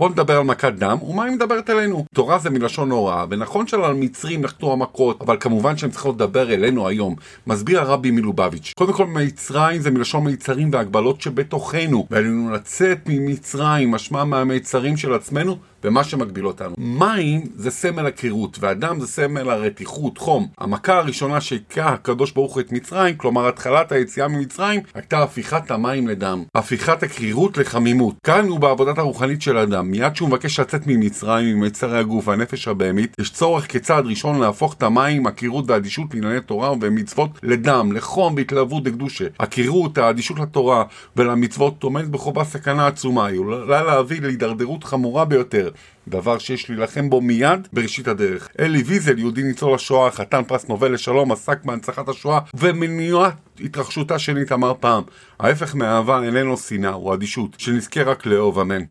בואו נדבר על מכת דם, ומה היא מדברת אלינו? תורה זה מלשון הוראה, ונכון שעל המצרים נחתו המכות, אבל כמובן שהן צריכות לדבר אלינו היום. מסביר הרבי מלובביץ'. קודם כל מצרים זה מלשון מיצרים והגבלות שבתוכנו, ועלינו לצאת ממצרים, משמע מהמיצרים של עצמנו, ומה שמגביל אותנו. מים זה סמל הקירות, ואדם זה סמל הרתיחות, חום. המכה הראשונה שהכה הקדוש ברוך הוא את מצרים, כלומר התחלת היציאה ממצרים, הייתה הפיכת המים לדם. הפיכת הקירות לחמימות. כאן הוא בעבודת הרוחנית של אדם. מיד שהוא מבקש לצאת ממצרים עם יצרי הגוף והנפש הבהמית, יש צורך כצעד ראשון להפוך את המים, הקירות והאדישות לענייני תורה ומצוות לדם, לחום, בהתלהבות דקדושה. הקירות, האדישות לתורה ולמצוות טומנת בחובה סכנה עצומה. היא עלולה להביא להידרדרות חמורה ביותר. דבר שיש להילחם בו מיד בראשית הדרך. אלי ויזל, יהודי ניצול השואה, חתן פרס נובל לשלום, עסק בהנצחת השואה ומניעת התרחשותה שנית אמר פעם, ההפך מאהבה איננו שנאה, הוא אדישות, שנזכה רק לאהוב, אמן.